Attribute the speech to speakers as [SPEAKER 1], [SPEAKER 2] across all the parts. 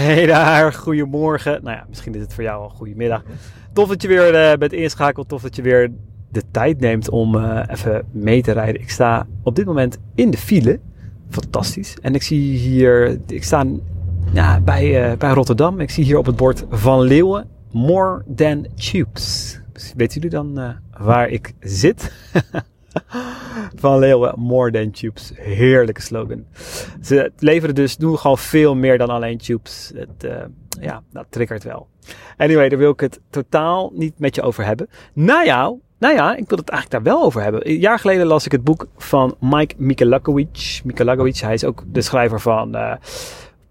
[SPEAKER 1] Hey daar, goedemorgen. Nou ja, misschien is het voor jou al goedemiddag. Tof dat je weer uh, bent ingeschakeld. Tof dat je weer de tijd neemt om uh, even mee te rijden. Ik sta op dit moment in de file. Fantastisch. En ik zie hier, ik sta ja, bij, uh, bij Rotterdam. Ik zie hier op het bord Van Leeuwen More Than Tubes. Dus weten jullie dan waar ik zit? van Leeuwen, More Than Tubes. Heerlijke slogan. Ze leveren dus, doen gewoon veel meer dan alleen tubes. Het, uh, ja, dat triggert wel. Anyway, daar wil ik het totaal niet met je over hebben. Nou ja, nou ja, ik wil het eigenlijk daar wel over hebben. Een jaar geleden las ik het boek van Mike Michalakowicz. Michalakowicz, hij is ook de schrijver van uh,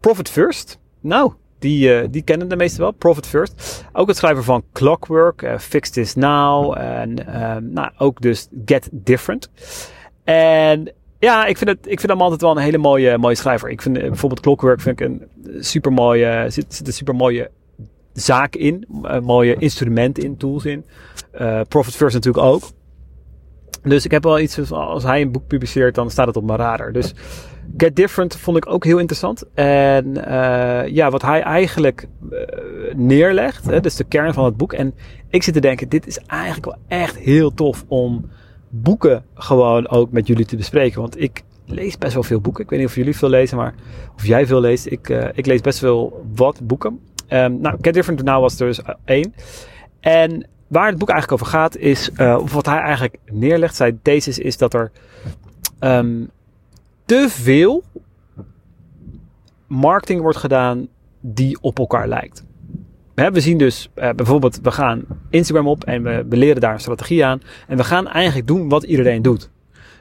[SPEAKER 1] Profit First. Nou, die, uh, die kennen de meesten wel, Profit First. Ook het schrijver van Clockwork, uh, Fix This Now en uh, nou, ook dus Get Different. En ja, ik vind, het, ik vind hem altijd wel een hele mooie, mooie schrijver. Ik vind bijvoorbeeld Clockwork vind ik een super mooie, zit, zit een super mooie zaak in, mooie instrument in, tools in. Profit First natuurlijk ook. Dus ik heb wel iets van, als hij een boek publiceert, dan staat het op mijn radar. Dus Get Different vond ik ook heel interessant. En uh, ja, wat hij eigenlijk uh, neerlegt, hè, dus de kern van het boek. En ik zit te denken, dit is eigenlijk wel echt heel tof om boeken gewoon ook met jullie te bespreken. Want ik lees best wel veel boeken. Ik weet niet of jullie veel lezen, maar of jij veel leest. Ik, uh, ik lees best wel wat boeken. Um, nou, Get Different nou was er dus één. En waar het boek eigenlijk over gaat is, of wat hij eigenlijk neerlegt, zijn thesis is dat er um, te veel marketing wordt gedaan die op elkaar lijkt. We zien dus uh, bijvoorbeeld, we gaan Instagram op en we leren daar een strategie aan. En we gaan eigenlijk doen wat iedereen doet.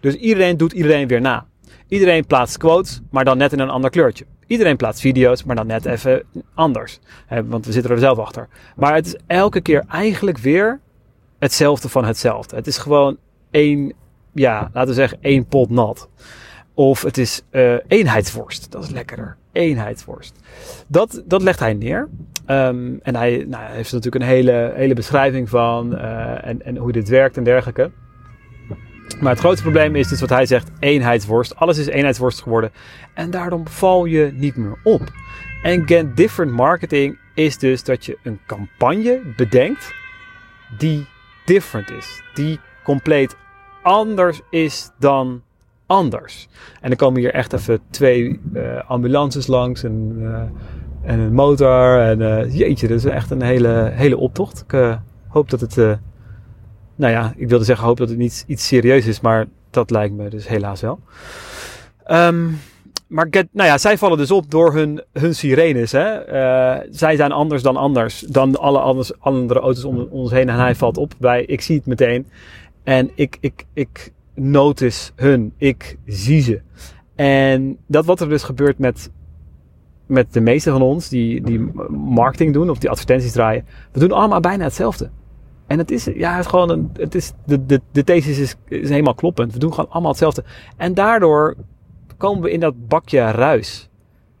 [SPEAKER 1] Dus iedereen doet iedereen weer na. Iedereen plaatst quotes, maar dan net in een ander kleurtje. Iedereen plaatst video's, maar dan net even anders. want we zitten er zelf achter. Maar het is elke keer eigenlijk weer hetzelfde van hetzelfde. Het is gewoon één, ja, laten we zeggen, één pot nat. Of het is uh, eenheidsworst. Dat is lekkerder. Eenheidsworst. Dat, dat legt hij neer. Um, en hij, nou, heeft natuurlijk een hele, hele beschrijving van. Uh, en, en hoe dit werkt en dergelijke. Maar het grootste probleem is dus wat hij zegt: eenheidsworst. Alles is eenheidsworst geworden. En daarom val je niet meer op. En get different marketing is dus dat je een campagne bedenkt die different is. Die compleet anders is dan anders. En dan komen hier echt even twee uh, ambulances langs en, uh, en een motor. En uh, jeetje, dat is echt een hele, hele optocht. Ik hoop dat het, nou ja, ik wilde zeggen hoop dat het niet iets serieus is, maar dat lijkt me dus helaas wel. Um, maar nou ja, zij vallen dus op door hun, hun sirenes. Hè? zij zijn anders dan anders, dan alle andere auto's om ons heen. En hij valt op bij, ik zie het meteen. En ik, ik, ik, notice hun. Ik zie ze. En dat wat er dus gebeurt met, met de meeste van ons die, die marketing doen of die advertenties draaien. We doen allemaal bijna hetzelfde. En het is, ja, het gewoon een, het is, de, de, de thesis is, is helemaal kloppend. We doen gewoon allemaal hetzelfde. En daardoor komen we in dat bakje ruis.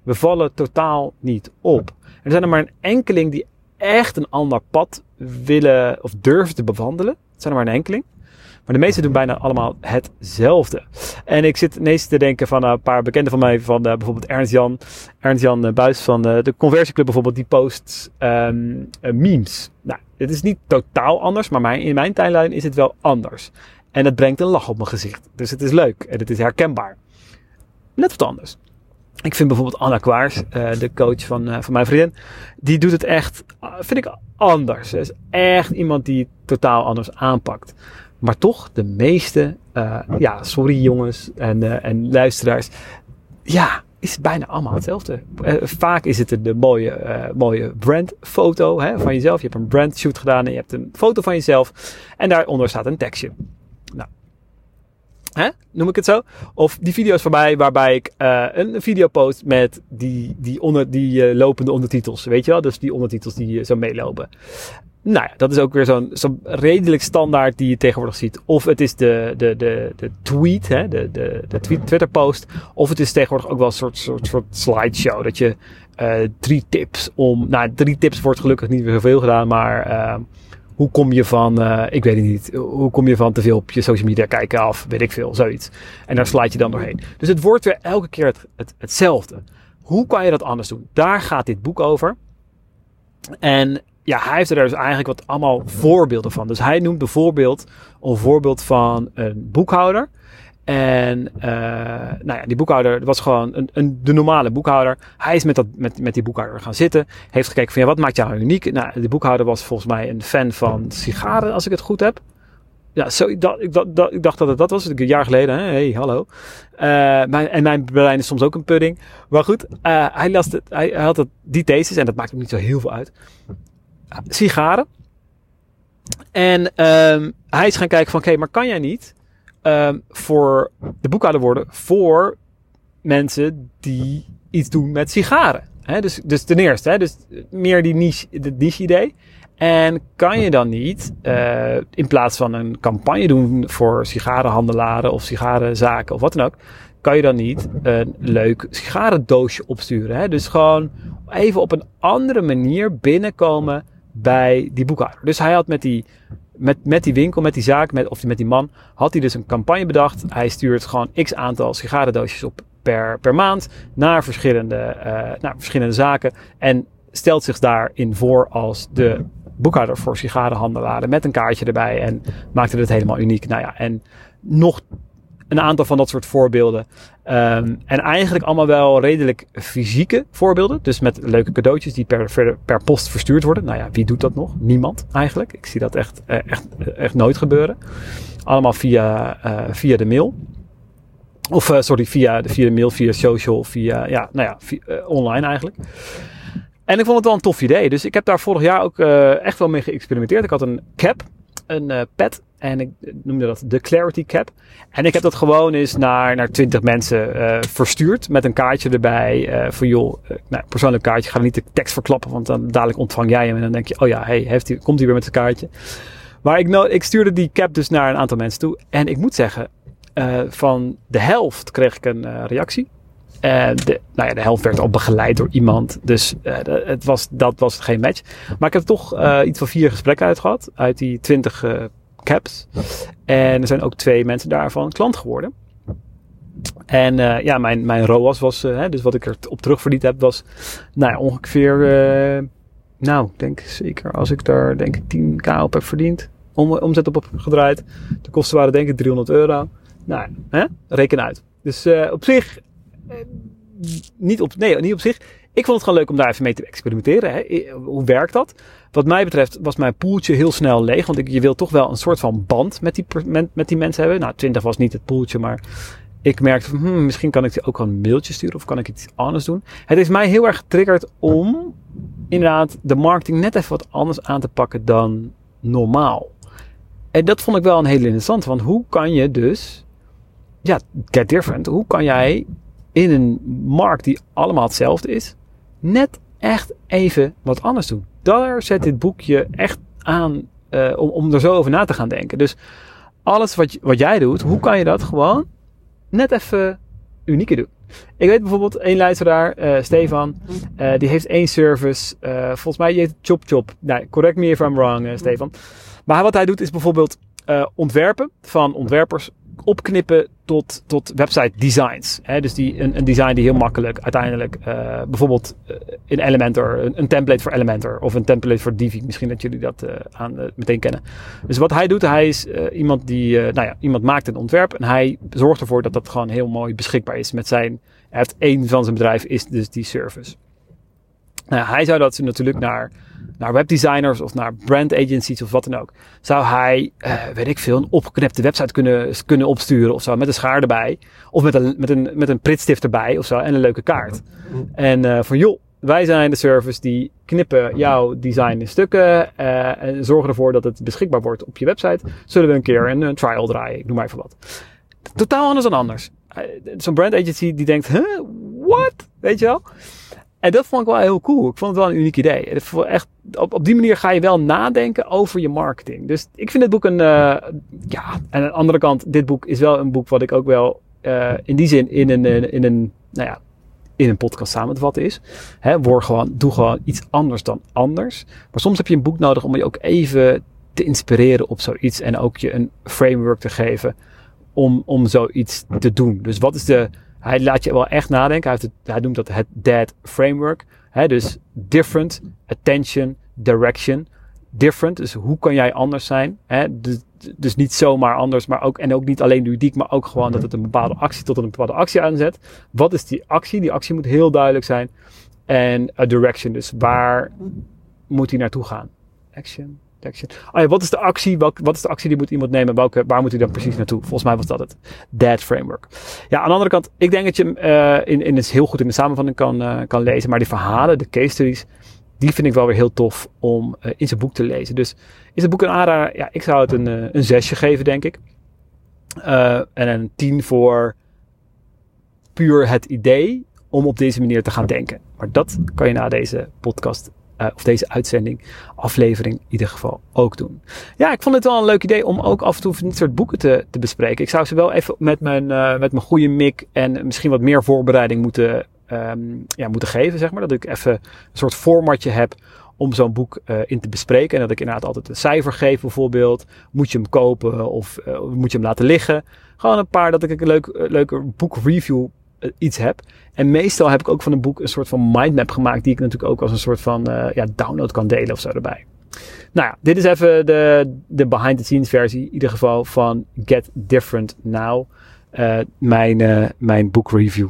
[SPEAKER 1] We vallen totaal niet op. Er zijn er maar een enkeling die echt een ander pad willen of durven te bewandelen. Het zijn er maar een enkeling. Maar de meesten doen bijna allemaal hetzelfde. En ik zit ineens te denken van een paar bekenden van mij, van uh, bijvoorbeeld Ernst-Jan. Ernst-Jan uh, Buis van de Conversieclub bijvoorbeeld, die post um, memes. Nou, het is niet totaal anders, maar mijn, in mijn tijdlijn is het wel anders. En het brengt een lach op mijn gezicht. Dus het is leuk en het is herkenbaar. Net wat anders. Ik vind bijvoorbeeld Anna Kwaars, de coach van, van mijn vriendin, die doet het echt, vind ik, anders. Ze is echt iemand die totaal anders aanpakt. Maar toch, de meeste, ja, sorry jongens en, en luisteraars, ja, is bijna allemaal hetzelfde. Uh, vaak is het de mooie, mooie brandfoto hè, van jezelf. Je hebt een brandshoot gedaan en je hebt een foto van jezelf. En daaronder staat een tekstje. Nou, hè, noem ik het zo? Of die video's van mij waarbij ik een video post met die, die, onder, die lopende ondertitels. Weet je wel? Dus die ondertitels die zo meelopen. Nou ja, dat is ook weer zo'n zo redelijk standaard die je tegenwoordig ziet. Of het is de, de, de, de tweet, hè, de, de, de tweet, Twitter post. Of het is tegenwoordig ook wel een soort, soort, soort slideshow. Dat je uh, drie tips om. Nou, drie tips wordt gelukkig niet meer zoveel gedaan, maar. Uh, hoe kom je van, uh, ik weet het niet, hoe kom je van te veel op je social media kijken af, weet ik veel, zoiets. En daar slide je dan doorheen. Dus het wordt weer elke keer het, het, hetzelfde. hoe kan je dat anders doen? Daar gaat dit boek over. En ja, hij heeft er dus eigenlijk wat allemaal voorbeelden van. Dus hij noemt bijvoorbeeld een voorbeeld van een boekhouder. En uh, nou ja, die boekhouder was gewoon een, een, de normale boekhouder. Hij is met, dat, met, met die boekhouder gaan zitten. Heeft gekeken van ja, wat maakt jou uniek? Nou, de boekhouder was volgens mij een fan van sigaren, als ik het goed heb. Ja, zo, dacht, ik, dat, ik dacht dat het dat was. Een jaar geleden. Hé, hey, hallo. Uh, mijn, en mijn brein is soms ook een pudding. Maar goed, uh, hij, las het, hij, had het, die thesis. En dat maakt ook niet zo heel veel uit. Sigaren. En um, hij is gaan kijken van... Oké, maar kan jij niet um, voor de boekhouder worden... voor mensen die iets doen met sigaren? He, dus, dus ten eerste, hè, dus meer die niche, de niche idee. En kan je dan niet, uh, in plaats van een campagne doen voor sigarenhandelaren of sigarenzaken of wat dan ook, kan je dan niet een leuk sigarendoosje opsturen? Hè? Dus gewoon even op een andere manier binnenkomen bij die boekhouder. Dus hij had met die, met, met die winkel, met die zaak, met, of met die man, had hij dus een campagne bedacht. Hij stuurt gewoon x aantal sigarendoosjes op per, per maand naar verschillende, uh, naar verschillende zaken. En stelt zich daarin voor als de boekhouder voor sigarenhandelaren met een kaartje erbij en maakte het helemaal uniek. Nou ja, en nog een aantal van dat soort voorbeelden. Um, en eigenlijk allemaal wel redelijk fysieke voorbeelden. Dus met leuke cadeautjes die per, per post verstuurd worden. Nou ja, wie doet dat nog? Niemand eigenlijk. Ik zie dat echt, eh, echt, echt nooit gebeuren. Allemaal via, uh, via de mail. Of sorry, via, via de mail, via social, via, ja, nou ja, online eigenlijk. En ik vond het wel een tof idee. Dus ik heb daar vorig jaar ook echt wel mee geëxperimenteerd. Ik had een cap, een uh, pet. En ik noemde dat de Clarity Cap. En ik heb dat gewoon eens naar, naar 20 mensen uh, verstuurd. Met een kaartje erbij. van joh, nou, persoonlijk kaartje. Ga niet de tekst verklappen. Want dan dadelijk ontvang jij hem. En dan denk je, oh ja, hey, heeft komt hij weer met zijn kaartje. Maar ik, ik stuurde die cap dus naar een aantal mensen toe. En ik moet zeggen, van de helft kreeg ik een reactie. Uh, de, nou ja, de helft werd al begeleid door iemand. Dus uh, het was, dat was geen match. Maar ik heb toch uh, iets van vier gesprekken uit gehad. Uit die twintig caps. En er zijn ook twee mensen daarvan klant geworden. En ja, mijn, mijn ROAS was, hè, dus wat ik er op terugverdiend heb, was nou ja, ongeveer, nou, denk zeker als ik daar denk ik 10k op heb verdiend. Om, omzet op heb gedraaid. De kosten waren denk ik 300 euro. Nou, hè, reken uit. Dus op zich niet, op, nee, niet op zich. Ik vond het gewoon leuk om daar even mee te experimenteren. Hè. Hoe werkt dat? Wat mij betreft was mijn poeltje heel snel leeg. Want ik, je wil toch wel een soort van band met die, met, die mensen hebben. Nou, 20 was niet het poeltje, maar ik merkte hmm, misschien kan ik ook wel een mailtje sturen of kan ik iets anders doen. Het is mij heel erg getriggerd om inderdaad de marketing net even wat anders aan te pakken dan normaal. En dat vond ik wel een hele interessant, want hoe kan je dus, ja, get different, hoe kan jij in een markt die allemaal hetzelfde is, net echt even wat anders doen. Daar zet dit boekje echt aan uh, om, om er zo over na te gaan denken. Dus alles wat, wat jij doet, hoe kan je dat gewoon net even unieker doen? Ik weet bijvoorbeeld één luisteraar, uh, Stefan, uh, die heeft één service. volgens mij heet Chop Chop. Nee, correct me if I'm wrong, Stefan. Maar wat hij doet is bijvoorbeeld ontwerpen van ontwerpers opknippen tot, tot website designs. Hè? Dus die, een, een design die heel makkelijk uiteindelijk uh, bijvoorbeeld uh, in Elementor, een, een, template voor Elementor of een template voor Divi. Misschien dat jullie dat uh, aan, meteen kennen. Dus wat hij doet, hij is iemand die, nou ja, iemand maakt een ontwerp en hij zorgt ervoor dat dat gewoon heel mooi beschikbaar is met zijn, hij heeft één van zijn bedrijf is dus die service. Nou, hij zou dat natuurlijk naar, naar webdesigners of naar brand agencies of wat dan ook. Zou hij, uh, weet ik veel, een opgeknipte website kunnen, kunnen opsturen of zo. Met een schaar erbij. Of met een, met een, met een pritstift erbij of zo. En een leuke kaart. En uh, van joh, wij zijn de service die knippen jouw design in stukken. Uh, en zorgen ervoor dat het beschikbaar wordt op je website. Zullen we een keer een, een trial draaien? Ik noem maar even wat. Totaal anders dan anders. Zo'n brand agency die denkt, huh, what? Weet je wel? En dat vond ik wel heel cool. Ik vond het wel een uniek idee. Echt, op, op die manier ga je wel nadenken over je marketing. Dus ik vind dit boek een. Uh, ja, en aan de andere kant, dit boek is wel een boek wat ik ook wel uh, in die zin in een, in een. Nou ja, in een podcast samen te vatten is. Hè, word gewoon, doe gewoon iets anders dan anders. Maar soms heb je een boek nodig om je ook even te inspireren op zoiets. En ook je een framework te geven om, om zoiets te doen. Dus wat is de Hij laat je wel echt nadenken. Hij, het, hij noemt dat het DAD framework. Dus different, attention, direction. Different, dus hoe kan jij anders zijn? Dus, dus niet zomaar anders, maar ook, en ook niet alleen ludiek, maar ook gewoon dat het een bepaalde actie tot een bepaalde actie aanzet. Wat is die actie? Die actie moet heel duidelijk zijn. En a direction, dus waar moet hij naartoe gaan? Action, Oh wat is de actie? Welk, wat is de actie die moet iemand nemen? Waar moet hij dan precies naartoe? Volgens mij was dat het. That framework. Ja, aan de andere kant, ik denk dat je hem uh, in, in het heel goed in de samenvatting kan, uh, kan lezen. Maar die verhalen, de case studies, die vind ik wel weer heel tof om uh, in zijn boek te lezen. Dus is het boek een aanrader? Ja, ik zou het een, een zesje geven, denk ik. En een tien voor puur het idee om op deze manier te gaan denken. Maar dat kan je na deze podcast of deze uitzending, aflevering in ieder geval ook doen. Ja, ik vond het wel een leuk idee om ook af en toe dit soort boeken te, te bespreken. Ik zou ze wel even met mijn, met mijn goede mik en misschien wat meer voorbereiding moeten um, ja, moeten geven, zeg maar. Dat ik even een soort formatje heb om zo'n boek uh, in te bespreken. En dat ik inderdaad altijd een cijfer geef, bijvoorbeeld. Moet je hem kopen of moet je hem laten liggen? Gewoon een paar dat ik een leuk, leuke boekreview iets heb. En meestal heb ik ook van een boek een soort van mindmap gemaakt, die ik natuurlijk ook als een soort van ja, download kan delen of zo erbij. Nou ja, dit is even de, de behind the scenes versie, in ieder geval van Get Different Now, mijn, mijn boekreview.